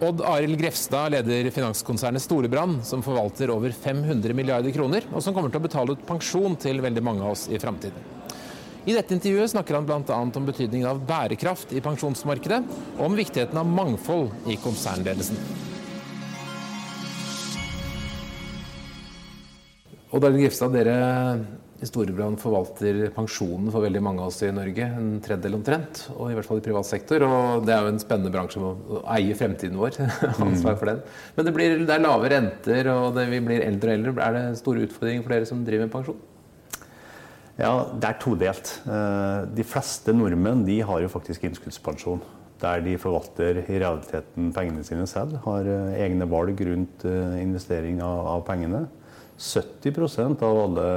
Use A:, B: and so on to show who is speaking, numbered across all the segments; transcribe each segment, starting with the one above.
A: Odd Arild Grefstad leder finanskonsernet Storebrand, som forvalter over 500 milliarder kroner, og som kommer til å betale ut pensjon til veldig mange av oss i framtiden. I dette intervjuet snakker han bl.a. om betydningen av bærekraft i pensjonsmarkedet, og om viktigheten av mangfold i konsernledelsen. Odd Arild Grefstad, dere Storebrand forvalter pensjonen for veldig mange av oss i Norge. En tredjedel omtrent, og i hvert fall i privat sektor. Og det er jo en spennende bransje å eie fremtiden vår. ansvar for den. Men det, blir, det, er lave renter, og det, vi blir eldre og eldre. Er det store utfordringer for dere som driver med pensjon?
B: Ja, det er todelt. Eh, de fleste nordmenn de har jo faktisk innskuddspensjon. Der de forvalter i realiteten pengene sine selv. Har eh, egne valg rundt eh, investering av pengene. 70% av alle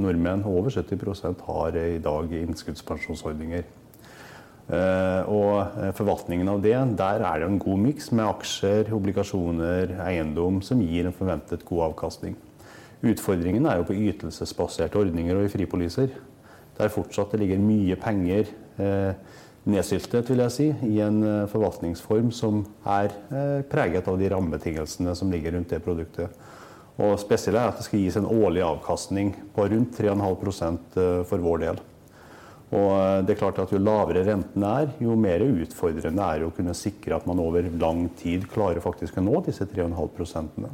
B: nordmenn, over 70% har i dag innskuddspensjonsordninger. Eh, og eh, forvaltningen av det, der er det en god miks med aksjer, obligasjoner, eiendom som gir en forventet god avkastning. Utfordringen er jo på ytelsesbaserte ordninger og i fripoliser. Der fortsatt det ligger mye penger eh, nedsyltet vil jeg si, i en forvaltningsform som er preget av de rammebetingelsene som ligger rundt det produktet. Og spesielt er at det skal gis en årlig avkastning på rundt 3,5 eh, for vår del. Og eh, det er klart at Jo lavere renten er, jo mer utfordrende er det å kunne sikre at man over lang tid klarer faktisk å nå disse 3,5%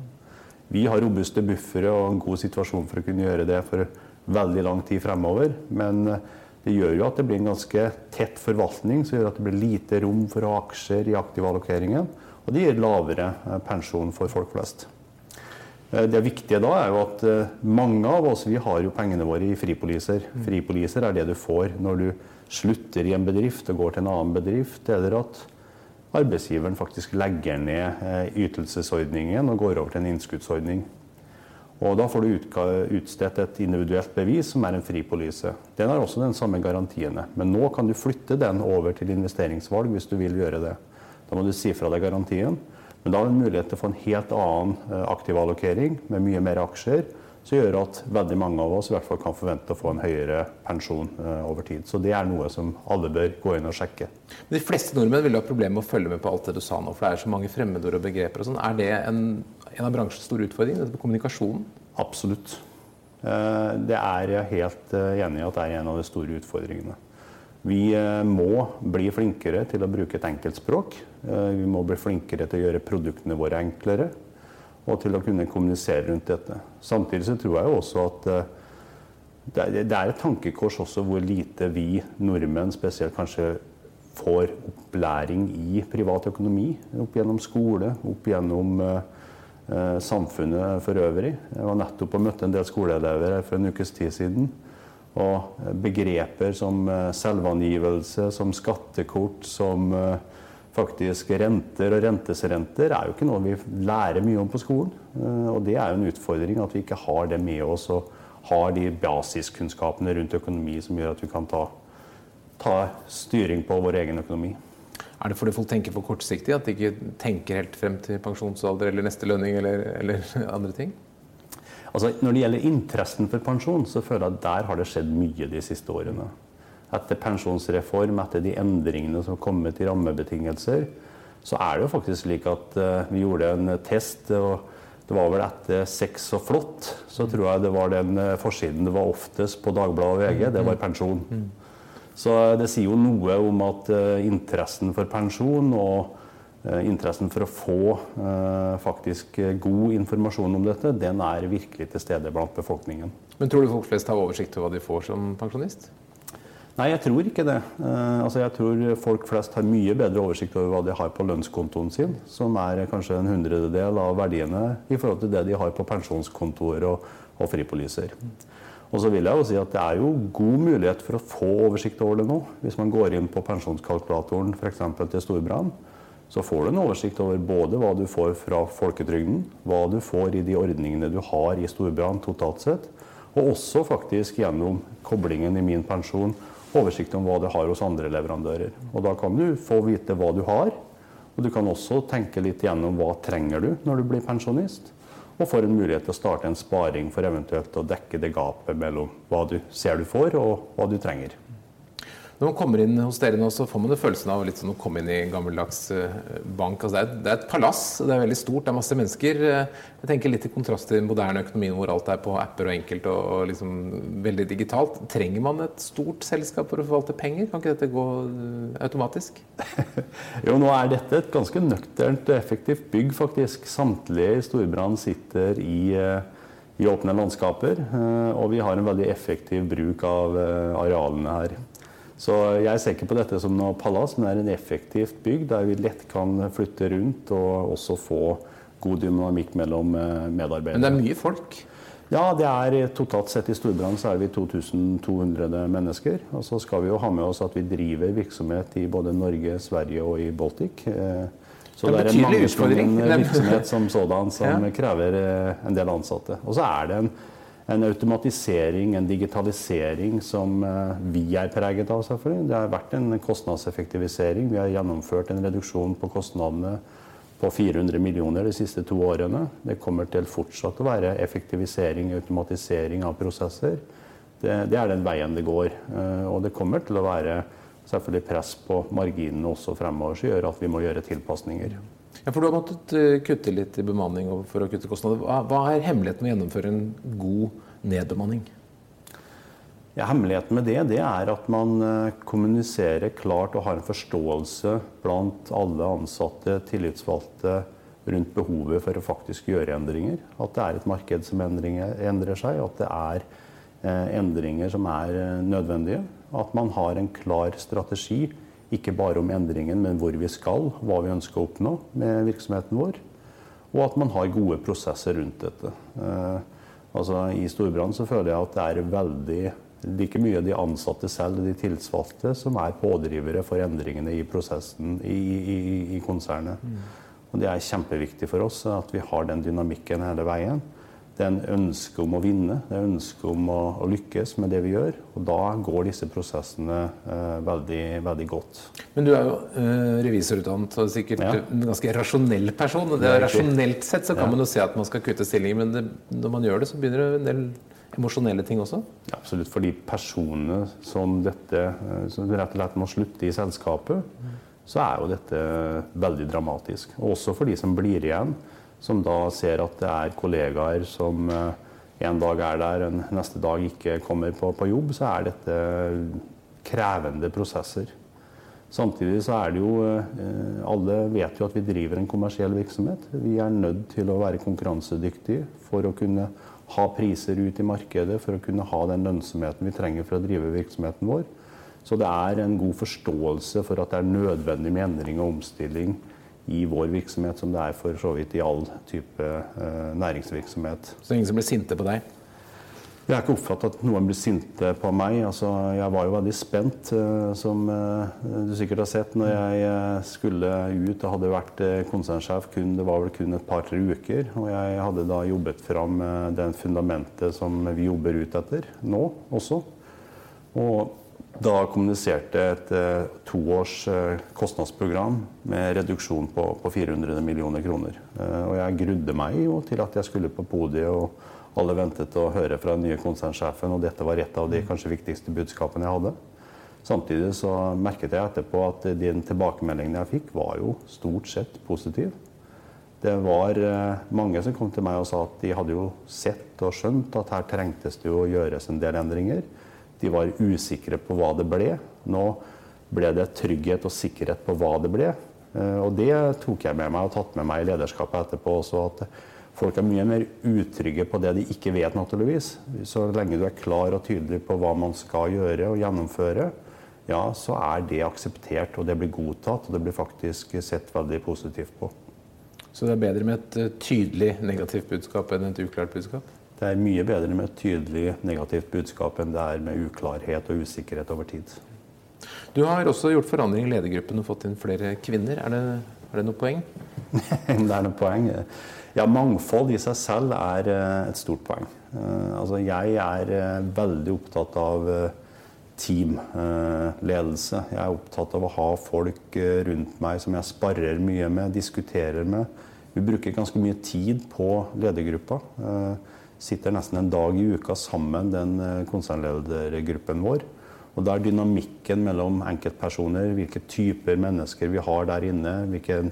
B: Vi har robuste buffere og en god situasjon for å kunne gjøre det for veldig lang tid fremover. Men eh, det gjør jo at det blir en ganske tett forvaltning, som gjør at det blir lite rom for aksjer i aktivallokeringen. Og det gir lavere pensjon for folk flest. Eh, det viktige da er jo at eh, mange av oss vi har jo pengene våre i fripoliser. Mm. Fripoliser er det du får når du slutter i en bedrift og går til en annen bedrift, eller at arbeidsgiveren faktisk legger ned eh, ytelsesordningen og går over til en innskuddsordning. Og Da får du utstedt et individuelt bevis, som er en fripolise. Den har også den samme garantiene. Men nå kan du flytte den over til investeringsvalg hvis du vil gjøre det. Da må du si fra deg garantien. Men da har vi mulighet til å få en helt annen aktivallokering aktiv allokering med mye mer aksjer, som gjør at veldig mange av oss i hvert fall kan forvente å få en høyere pensjon eh, over tid. Så det er noe som alle bør gå inn og sjekke.
A: Men de fleste nordmenn vil ha problemer med å følge med på alt det du sa nå, for det er så mange fremmedord og begreper og sånn. Er det en, en, av bransjens store utfordringer, dette med kommunikasjonen?
B: Absolutt. Eh, det er jeg helt enig i at det er en av de store utfordringene. Vi eh, må bli flinkere til å bruke et enkeltspråk. Eh, vi må bli flinkere til å gjøre produktene våre enklere og til å kunne kommunisere rundt dette. Samtidig så tror jeg også at eh, det er et tankekors også hvor lite vi nordmenn spesielt kanskje får opplæring i privat økonomi. Opp gjennom skole, opp gjennom samfunnet for øvrig. Jeg var nettopp og møtte en del skoleelever for en ukes tid siden. Og begreper som eh, selvangivelse, som skattekort, som eh, faktisk renter og rentesrenter er jo ikke noe vi lærer mye om på skolen. Eh, og det er jo en utfordring at vi ikke har det med oss og har de basiskunnskapene rundt økonomi som gjør at vi kan ta, ta styring på vår egen økonomi.
A: Er det fordi folk tenker for kortsiktig? At de ikke tenker helt frem til pensjonsalder eller neste lønning eller, eller andre ting?
B: Altså, når det gjelder interessen for pensjon, så føler jeg at der har det skjedd mye de siste årene. Etter pensjonsreform, etter de endringene som har kommet i rammebetingelser, så er det jo faktisk slik at uh, vi gjorde en test. og det var vel etter Sex og flott, så tror jeg det var den uh, forsiden det var oftest på Dagbladet og VG. Det var pensjon. Så det sier jo noe om at interessen for pensjon og Eh, interessen for å få eh, faktisk eh, god informasjon om dette, den er virkelig til stede blant befolkningen.
A: Men Tror du folk flest har oversikt over hva de får som pensjonist?
B: Nei, jeg tror ikke det. Altså, jeg tror folk flest har mye bedre oversikt over hva de har på lønnskontoen sin, som er kanskje en hundrededel av verdiene i forhold til det de har på pensjonskontoer og, og fripoliser. Og så vil jeg jo si at Det er jo god mulighet for å få oversikt over det nå. Hvis man går inn på pensjonskalkulatoren f.eks. til Storbrann, så får du en oversikt over både hva du får fra folketrygden, hva du får i de ordningene du har i Storbrann totalt sett, og også faktisk gjennom koblingen i Min pensjon oversikt om hva du har hos andre leverandører. Og Da kan du få vite hva du har, og du kan også tenke litt gjennom hva trenger du når du blir pensjonist. Og får en mulighet til å starte en sparing for eventuelt å dekke det gapet mellom hva du ser du får, og hva du trenger.
A: Når man kommer inn hos dere nå, så får man følelsen av litt sånn å komme inn i en gammeldags eh, bank. Altså det, er, det, er, et palass, det er veldig stort, det er masse mennesker. Jeg tenker litt i kontrast til den moderne økonomien hvor alt er på apper og enkelt og, og liksom veldig digitalt. Trenger man et stort selskap for å forvalte penger? Kan ikke dette gå eh, automatisk?
B: jo, nå er dette et ganske nøkternt, og effektivt bygg, faktisk. Samtlige i Storbrann sitter i i åpne landskaper, og vi har en veldig effektiv bruk av arealene her. Så jeg ser ikke på dette som noe palass, men det er en effektivt bygg der vi lett kan flytte rundt og også få god dynamikk mellom eh, medarbeidere.
A: Men det er mye folk?
B: Ja, det er totalt sett i Storbrann så er vi 2200 mennesker. Og så skal vi jo ha med oss at vi driver virksomhet i både Norge, Sverige og i Baltic. Eh, så det er en mangslungen virksomhet som sådan som ja. krever eh, en del ansatte. Og så er det en en automatisering, en digitalisering som eh, vi er preget av. selvfølgelig. Det har vært en kostnadseffektivisering. Vi har gjennomført en reduksjon på kostnadene på 400 millioner de siste to årene. Det kommer til fortsatt å være effektivisering automatisering av prosesser. Det, det, er den veien det går. Eh, og det kommer til å være selvfølgelig press på marginene også fremover, som gjør at vi må gjøre tilpasninger.
A: Ja, for Du har måttet eh, kutte litt i bemanning for å kutte kostnader. Hva er hemmeligheten med å gjennomføre en god nedbemanning?
B: Ja, hemmeligheten med det, det er at man eh, kommuniserer klart og har en forståelse blant alle ansatte, tillitsvalgte, rundt behovet for å faktisk gjøre endringer. At det er et marked som endrer seg, at det er eh, endringer som er nødvendige. At man har en klar strategi ikke bare om endringen, men hvor vi skal, hva vi ønsker å oppnå med virksomheten vår. Og at man har gode prosesser rundt dette. Eh, altså, I Storbrann så føler jeg at det er veldig like mye de ansatte selv, de tilsvalgte, som er pådrivere for endringene i prosessen i, i, i konsernet. Mm. Og Det er kjempeviktig for oss at vi har den dynamikken hele veien det er en ønske om å vinne, det er en ønske om å, å, lykkes med det vi gjør. Og da går disse prosessene eh, veldig, veldig, godt.
A: Men du er jo eh, revisorutdannet og sikkert ja. en ganske rasjonell person. Det er, rasjonelt sett så kan ja. man jo se at man skal kutte stillinger, men det, når man gjør det, så begynner det en del emosjonelle ting også?
B: Ja, absolutt. For de personene som dette eh, som rett og slett må slutte i selskapet, mm. så er jo dette veldig dramatisk. Og også for de som blir igjen som da ser at det er kollegaer som eh, en dag er der, en neste dag ikke kommer på, på jobb, så er dette krevende prosesser. Samtidig så er det jo eh, Alle vet jo at vi driver en kommersiell virksomhet. Vi er nødt til å være konkurransedyktige for å kunne ha priser ut i markedet, for å kunne ha den lønnsomheten vi trenger for å drive virksomheten vår. Så det er en god forståelse for at det er nødvendig med endring og omstilling i vår virksomhet som det er for så vidt i all type uh, næringsvirksomhet.
A: Så ingen som blir sinte på deg?
B: Jeg har ikke oppfattet at noen blir sinte på meg. Altså, jeg var jo veldig spent, uh, som uh, du sikkert har sett, når jeg skulle ut og hadde vært konsernsjef kun, det var vel kun et par-tre uker. Og jeg hadde da jobbet fram det fundamentet som vi jobber ut etter nå også. Og da kommuniserte et eh, toårs eh, kostnadsprogram med reduksjon på, på 400 millioner kroner. Eh, og jeg grudde meg jo til at jeg skulle på podiet, og alle ventet å høre fra den nye konsernsjefen, og dette var et av de kanskje viktigste budskapene jeg hadde. Samtidig så merket jeg etterpå at den tilbakemeldingen jeg fikk, var jo stort sett positiv. Det var mange som kom til meg og sa at de hadde jo sett og skjønt at her trengtes det jo å gjøres en del endringer. De var usikre på hva det ble. Nå ble det trygghet og sikkerhet på hva det ble. Eh, og det tok jeg med meg og tatt med meg i lederskapet etterpå også. At folk er mye mer utrygge på det de ikke vet, naturligvis. Så lenge du er klar og tydelig på hva man skal gjøre og gjennomføre, ja, så er det akseptert, og det blir godtatt, og det blir faktisk sett veldig positivt på.
A: Så det er bedre med et eh, tydelig negativt budskap enn et uklart budskap?
B: Det er mye bedre med et tydelig negativt budskap enn det er med uklarhet og usikkerhet over tid.
A: Du har også gjort forandring i ledergruppen og fått inn flere kvinner. Er det, er det noe poeng?
B: det er noe poeng. Ja, mangfold i seg selv er eh, et stort poeng. Eh, altså, jeg er eh, veldig opptatt av teamledelse. Jeg er opptatt av å ha folk rundt meg som jeg sparrer mye med, diskuterer med. Vi bruker ganske mye tid på ledergruppa sitter nesten en dag i uka sammen, den eh, konsernledergruppen vår. Og da er dynamikken mellom enkeltpersoner, hvilke typer mennesker vi har der inne, hvilken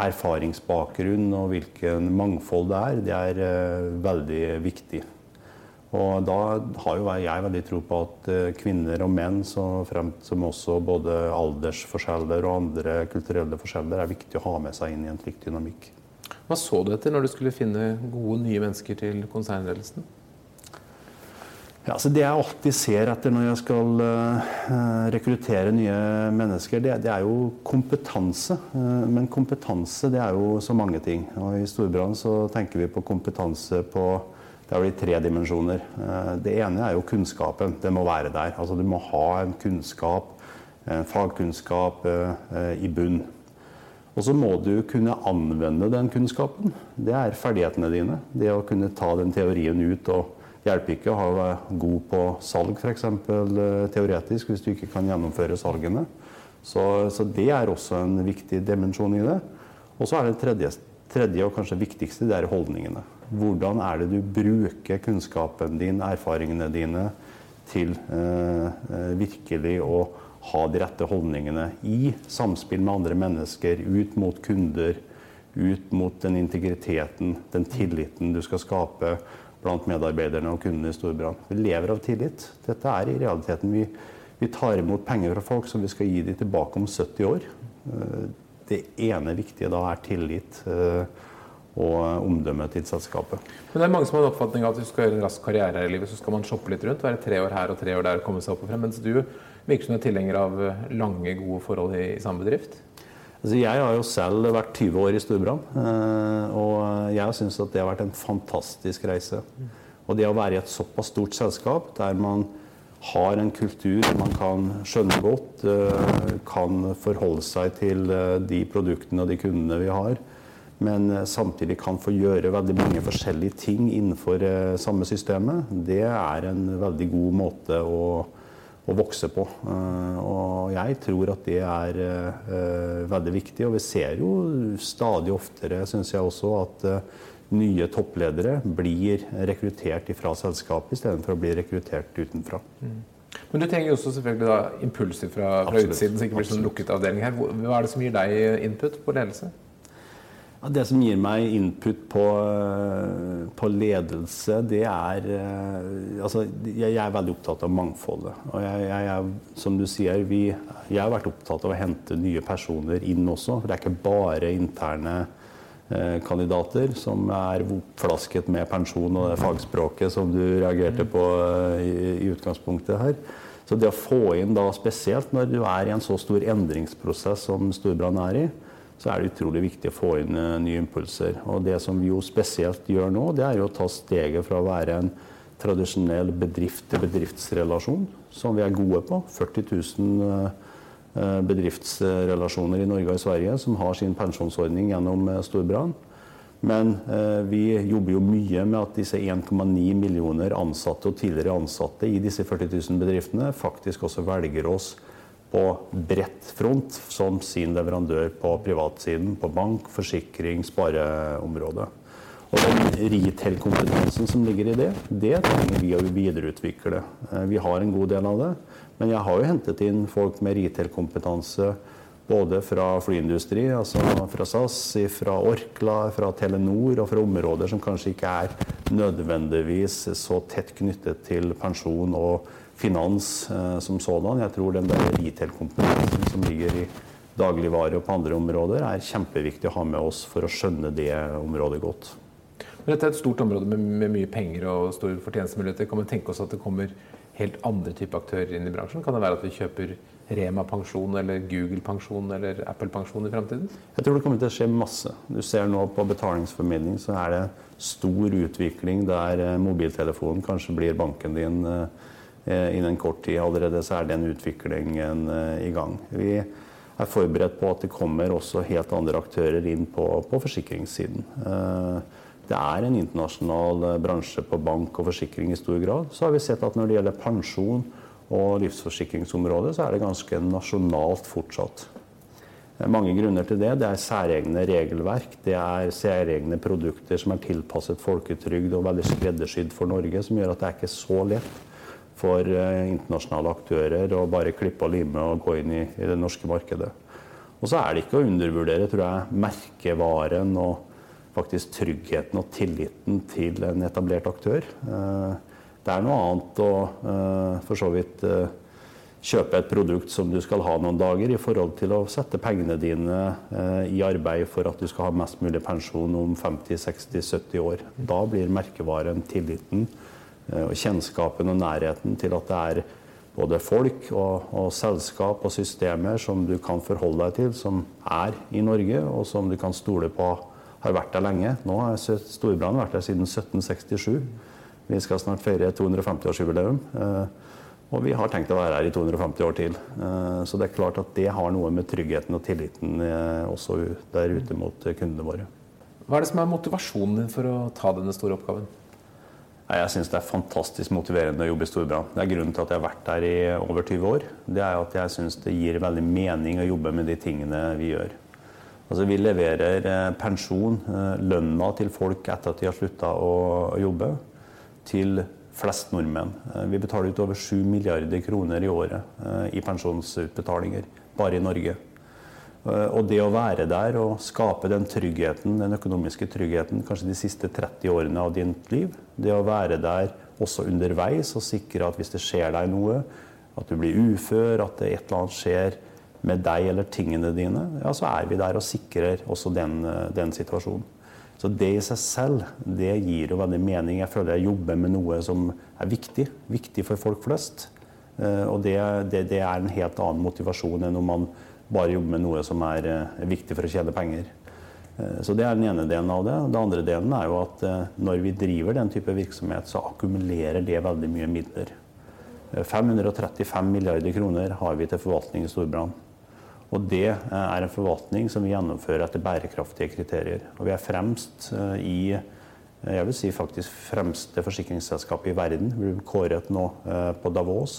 B: erfaringsbakgrunn og hvilken mangfold det er, det er uh, veldig viktig. Og da har jo jeg veldig tro på at uh, kvinner og menn, så fremt som også både aldersforskjeller og andre kulturelle forskjeller, er viktig å ha med seg inn i en slik dynamikk.
A: Hva så du etter når du skulle finne gode, nye mennesker til konsernledelsen?
B: Ja, altså det jeg alltid ser etter når jeg skal uh, rekruttere nye mennesker, det, det, er jo kompetanse. Uh, men kompetanse det er jo så mange ting. Og I Storbrann så tenker vi på kompetanse på det er vel tre dimensjoner. Uh, det ene er jo kunnskapen. Det må være der. Altså Du må ha en kunnskap, en fagkunnskap i bunn. Og så må du kunne anvende den kunnskapen. Det er ferdighetene dine. Det å kunne ta den teorien ut og hjelper ikke å være god på salg, f.eks. Eh, teoretisk, hvis du ikke kan gjennomføre salgene. Så, så, det er også en viktig dimensjon i det. Og så er det tredje, tredje, og kanskje viktigste, det er holdningene. Hvordan er det du bruker kunnskapen din, erfaringene dine, til eh, eh virkelig å ha de rette holdningene i samspill med andre mennesker, ut mot kunder, ut mot den integriteten, den tilliten du skal skape blant medarbeiderne og kundene i Storbrann. Vi lever av tillit. Dette er i realiteten vi, vi tar imot penger fra folk som vi skal gi dem tilbake om 70 år. Eh, det ene viktige da er tillit eh, og omdømmet til selskapet.
A: Men det er mange som har en oppfatning av at du skal gjøre en rask karriere her i livet, så skal man shoppe litt rundt, være tre år her og tre år der og komme seg opp og frem. Mens du virker som du er tilhenger av lange, gode forhold i, i samme bedrift?
B: Altså, jeg har jo selv vært 20 år i Storbrann, eh, og jeg syns det har vært en fantastisk reise. Og det å være i et såpass stort selskap der man har en kultur man kan skjønne godt, eh, kan forholde seg til eh, de produktene og de kundene vi har, men samtidig kan få gjøre veldig mange forskjellige ting innenfor samme systemet, det er en veldig god måte å å vokse på. Eh, og jeg tror at det er eh, veldig viktig. Og vi ser jo stadig oftere, syns jeg også, at eh, nye toppledere blir rekruttert fra selskapet istedenfor å bli rekruttert utenfra. Mm.
A: Men du trenger jo også selvfølgelig da impulser fra, fra utsiden, så ikke blir sånn lukket avdeling her. Hva er det som gir deg input på ledelse?
B: Det som gir meg input på, på ledelse, det er eh, Altså, jeg, er veldig opptatt av mangfoldet. Og jeg, jeg som du sier, vi, jeg har vært opptatt av å hente nye personer inn også. For det er ikke bare interne eh, kandidater som er oppflasket med pensjon og det fagspråket som du reagerte på eh, i, i utgangspunktet her. Så det å få inn da spesielt når du er i en så stor endringsprosess som Storbrann er i, så er det utrolig viktig å få inn uh, nye impulser. Og det som vi jo spesielt gjør nå, det er jo å ta steget fra å være en tradisjonell bedrift-til-bedriftsrelasjon, som vi er gode på. 40 000 uh, bedriftsrelasjoner i Norge og i Sverige som har sin pensjonsordning gjennom Storbrann. Men eh, vi jobber jo mye med at disse 1,9 millioner ansatte og tidligere ansatte i disse 40 000 bedriftene faktisk også velger oss på bredt front som sin leverandør på privatsiden, på bank, forsikring, spareområdet. Og den retail-kompetansen som ligger i det, det trenger vi å videreutvikle. Eh, vi har en god del av det, men jeg har jo hentet inn folk med retail-kompetanse både fra flyindustri, altså fra SAS, fra Orkla, fra Telenor og fra områder som kanskje ikke er nødvendigvis så tett knyttet til pensjon og finans eh, som sådan. Jeg tror den der retail-kompetansen som ligger i dagligvare og på andre områder, er kjempeviktig å ha med oss for å skjønne det området godt.
A: Men dette er et stort område med, med mye penger og store fortjenestemuligheter. Kan vi tenke oss at det kommer helt andre typer aktører inn i bransjen? Kan det være at vi kjøper Rema pensjon eller Google pensjon eller Apple pensjon i fremtiden?
B: Jeg tror det kommer til å skje masse. Du ser nå på betalingsformidling så er det stor utvikling der eh, mobiltelefonen kanskje blir banken din Eh, innen kort tid. Allerede så er den utviklingen eh, i gang. Vi er forberedt på at det kommer også helt andre aktører inn på, på forsikringssiden. Eh, det er en internasjonal bransje på bank og forsikring i stor grad. Så har vi sett at når det gjelder pensjon og livsforsikringsområdet, så er det ganske nasjonalt fortsatt. Det er mange grunner til det. Det er særegne regelverk. Det er særegne produkter som er tilpasset folketrygd og veldig skreddersydd for Norge, som gjør at det er ikke så lett for internasjonale aktører å bare klippe og lime og gå inn i, i det norske markedet. Og så er det ikke å undervurdere tror jeg, merkevaren og faktisk tryggheten og tilliten til en etablert aktør. Det er noe annet å for så vidt kjøpe et produkt som du skal ha noen dager, i forhold til å sette pengene dine eh, i arbeid for at du skal ha mest mulig pensjon om 50-60-70 år. Da blir merkevaren tilliten eh, og kjennskapen og nærheten til at det er både folk og, og, selskap og systemer som du kan forholde deg til, som er i Norge, og som du kan stole på har vært der lenge. Nå har Storbrann vært der siden 1767. Vi skal snart feire 250-årsjubileum. Og vi har tenkt å være her i 250 år til. Eh, så det er klart at det har noe med tryggheten og tilliten eh, også der ute mot kundene våre.
A: Hva er det som er motivasjonen din for å ta denne store oppgaven?
B: Jeg syns det er fantastisk motiverende å jobbe i Storbrann. Det er grunnen til at jeg har vært der i over 20 år. Det er at jeg syns det gir veldig mening å jobbe med de tingene vi gjør. Altså, vi leverer eh, pensjon, lønna til folk etter at de har slutta å jobbe, til flest nordmenn. Eh, vi betaler ut over 7 milliarder kroner i året eh, i pensjonsutbetalinger bare i Norge. Eh, og det å være der og skape den tryggheten, den økonomiske tryggheten kanskje de siste 30 årene av ditt liv, det å være der også underveis og sikre at hvis det skjer deg noe, at du blir ufør, at det et eller annet skjer med deg eller tingene dine, ja, så er vi der og sikrer også den, den situasjonen. Så det i seg selv det gir jo veldig mening. Jeg føler jeg jobber med noe som er viktig. Viktig for folk flest. Eh, og det, det, det er en helt annen motivasjon enn om man bare jobbe med noe som er, er viktig for å tjene penger. Eh, så Det er den ene delen av det. Den andre delen er jo at eh, når vi driver den type virksomhet, så akkumulerer det veldig mye midler. 535 milliarder kroner har vi til forvaltning i Storbrann. Og det eh, er en forvaltning som vi gjennomfører etter bærekraftige kriterier. Og vi er fremst eh, i eh, jeg vil si faktisk fremste forsikringsselskapet i verden. Vi blir kåret nå på Davos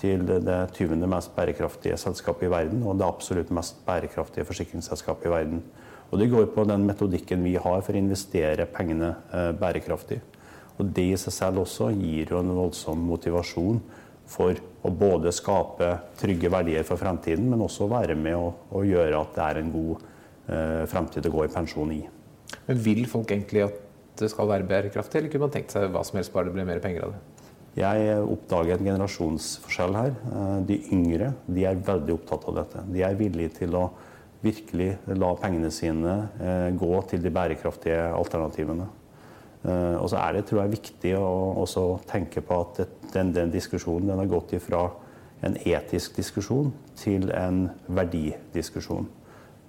B: til det 20. mest bærekraftige selskapet i verden, og det absolutt mest bærekraftige forsikringsselskapet i verden. Og Det går på den metodikken vi har for å investere pengene bærekraftig. Og Det i seg selv også gir jo en voldsom motivasjon for å både skape trygge verdier for fremtiden, men også være med å, å gjøre at det er en god eh, fremtid å gå i pensjon i.
A: Men Vil folk egentlig at det skal være bærekraftig, eller kunne man tenkt seg hva som helst bare det ble mer penger av det?
B: Jeg oppdager en generasjonsforskjell her. Eh, de yngre de er veldig opptatt av dette. De er villige til å virkelig la pengene sine eh, gå til de bærekraftige alternativene. Eh, og så er det tror jeg, viktig å tenke på at den, den diskusjonen den har gått ifra en etisk diskusjon til en verdidiskusjon.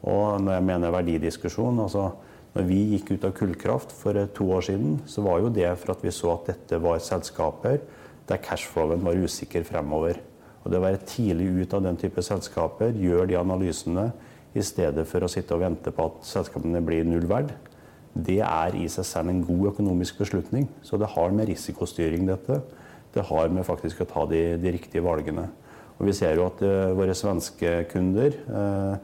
B: Og når jeg mener verdidiskusjon altså når vi gikk ut av kullkraft for to år siden, så var jo det for at vi så at dette var selskaper der cashflowen var usikker fremover. Og det å være tidlig ut av den type selskaper, gjøre de analysene i stedet for å sitte og vente på at selskapene blir null verd, det er i seg selv en god økonomisk beslutning. Så det har med risikostyring dette. Det har med faktisk å ta de, de riktige valgene. Og vi ser jo at uh, våre svenske kunder uh,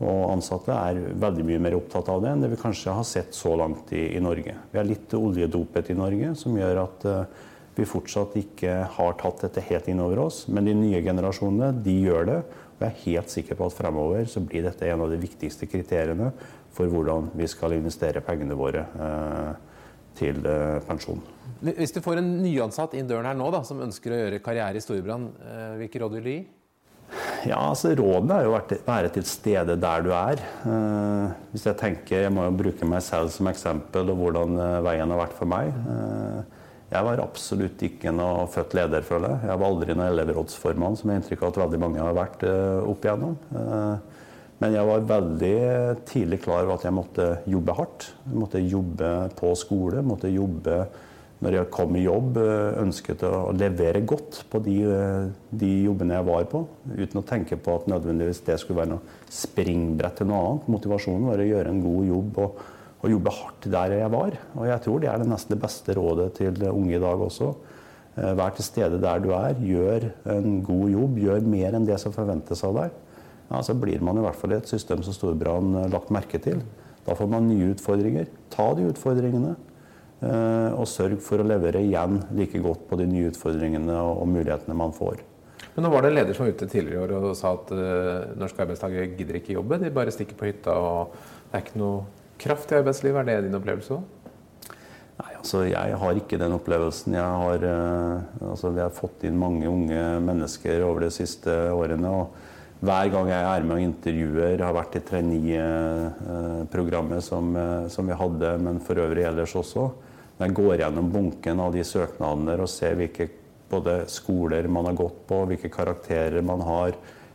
B: og ansatte er veldig mye mer opptatt av det enn det vi kanskje har sett så langt i, i Norge. Vi er litt oljedopet i Norge, som gjør at uh, vi fortsatt ikke har tatt dette helt inn over oss. Men de nye generasjonene de gjør det. Og jeg er helt sikker på at fremover så blir dette en av de viktigste kriteriene for hvordan vi skal investere pengene våre uh, til uh, pensjon.
A: Hvis du får en nyansatt inn døren her nå da, som ønsker å gjøre karriere i Storbrann, hvilke råd vil du gi?
B: Ja, altså Rådene er jo å være til stede der du er. hvis Jeg tenker, jeg må jo bruke meg selv som eksempel og hvordan veien har vært for meg. jeg var absolutt ikke noe født leder, føler jeg. Jeg var aldri noen elevrådsformann, som jeg har inntrykk av at veldig mange har vært opp igjennom. Men jeg var veldig tidlig klar over at jeg måtte jobbe hardt. Jeg måtte jobbe på skole, måtte jobbe når jeg kom i jobb, ønsket å levere godt på de, de, jobbene jeg var på. Uten å tenke på at nødvendigvis det skulle være noe springbrett til noe annet. Motivasjonen var å gjøre en god jobb og, og jobbe hardt der jeg var. Og jeg tror det er det nesten det beste rådet til unge i dag også. Eh, vær til stede der du er, gjør en god jobb, gjør mer enn det som forventes av deg ja, så blir man i hvert fall i et system som Storbrann lagt merke til. Da får man nye utfordringer. Ta de utfordringene. Og sørge for å levere igjen like godt på de nye utfordringene og mulighetene man får.
A: Men nå var det en leder som var ute tidligere i år og sa at uh, norske arbeidstakere gidder ikke jobbe, de bare stikker på hytta. og Det er ikke noe kraft i arbeidslivet. Er det din opplevelse òg?
B: Nei, altså jeg har ikke den opplevelsen. Jeg har, uh, altså, vi har fått inn mange unge mennesker over de siste årene. og hver gang jeg er med og intervjuer, har vært i trainee-programmet som, som, vi hadde, men for øvrig ellers også. Når jeg går gjennom bunken av de søknadene og ser hvilke både skoler man har gått på, hvilke karakterer man har,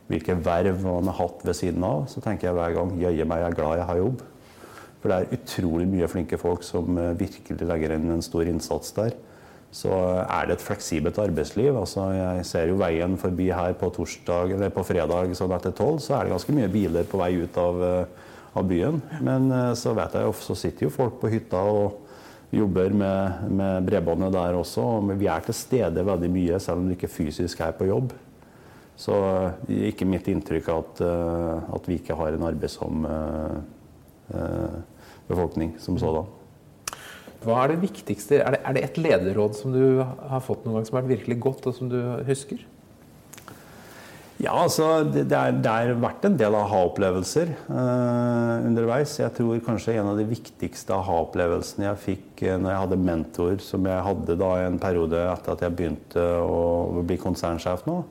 B: hvilke verv man har hatt ved siden av, så tenker jeg hver gang jøye meg, jeg er glad jeg har jobb. For det er utrolig mye flinke folk som virkelig legger inn en stor innsats der så er det et fleksibelt arbeidsliv. Altså, jeg ser jo veien forbi her på, torsdag, på fredag sånn etter tolv, så er det ganske mye biler på vei ut av, eh, av byen. Men eh, så vet jeg så sitter jo folk på hytta og jobber med, med bredbåndet der også. Og vi er til stede veldig mye, selv om vi ikke fysisk er på jobb. Så det er ikke mitt inntrykk at, eh, at vi ikke har en arbeidsom befolkning som sådan.
A: Hva er det viktigste? Er det, er det, et lederråd som du har fått noen gang som har vært virkelig godt, og som du husker?
B: Ja, altså det, det, er, det vært en del aha-opplevelser eh, underveis. Jeg tror kanskje en av de viktigste aha-opplevelsene jeg fikk eh, når jeg hadde mentor, som jeg hadde da en periode etter at jeg begynte å bli konsernsjef nå,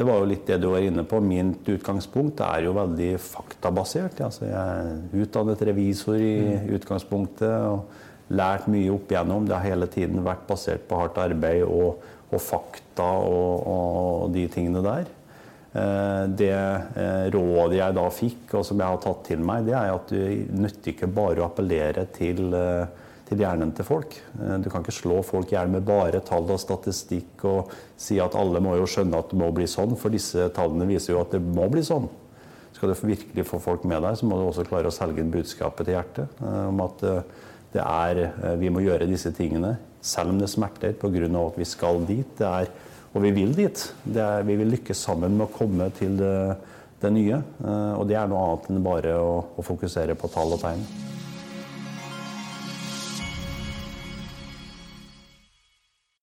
B: det var jo litt det du var inne på. Mitt utgangspunkt er jo veldig faktabasert. Altså, jeg er utdannet revisor i mm. utgangspunktet. og lært mye opp igjennom. Det har hele tiden vært basert på hardt arbeid og, og fakta og, og, de tingene der. Eh, det eh, rådet jeg da fikk, og som jeg har tatt til meg, det er at du nytter ikke bare å appellere til, eh, til hjernen til folk. Du kan ikke slå folk i hjel med bare tall og statistikk og si at alle må jo skjønne at det må bli sånn, for disse tallene viser jo at det må bli sånn. Skal du virkelig få folk med deg, så må du også klare å selge inn budskapet til hjertet om at det er, eh, vi må gjøre disse tingene selv om det smerter pga. at vi skal dit. Det er, og vi vil dit. Er, vi vil lykkes sammen med å komme til det, det nye. Eh, og det er noe annet enn bare å, å fokusere på tall og tegn.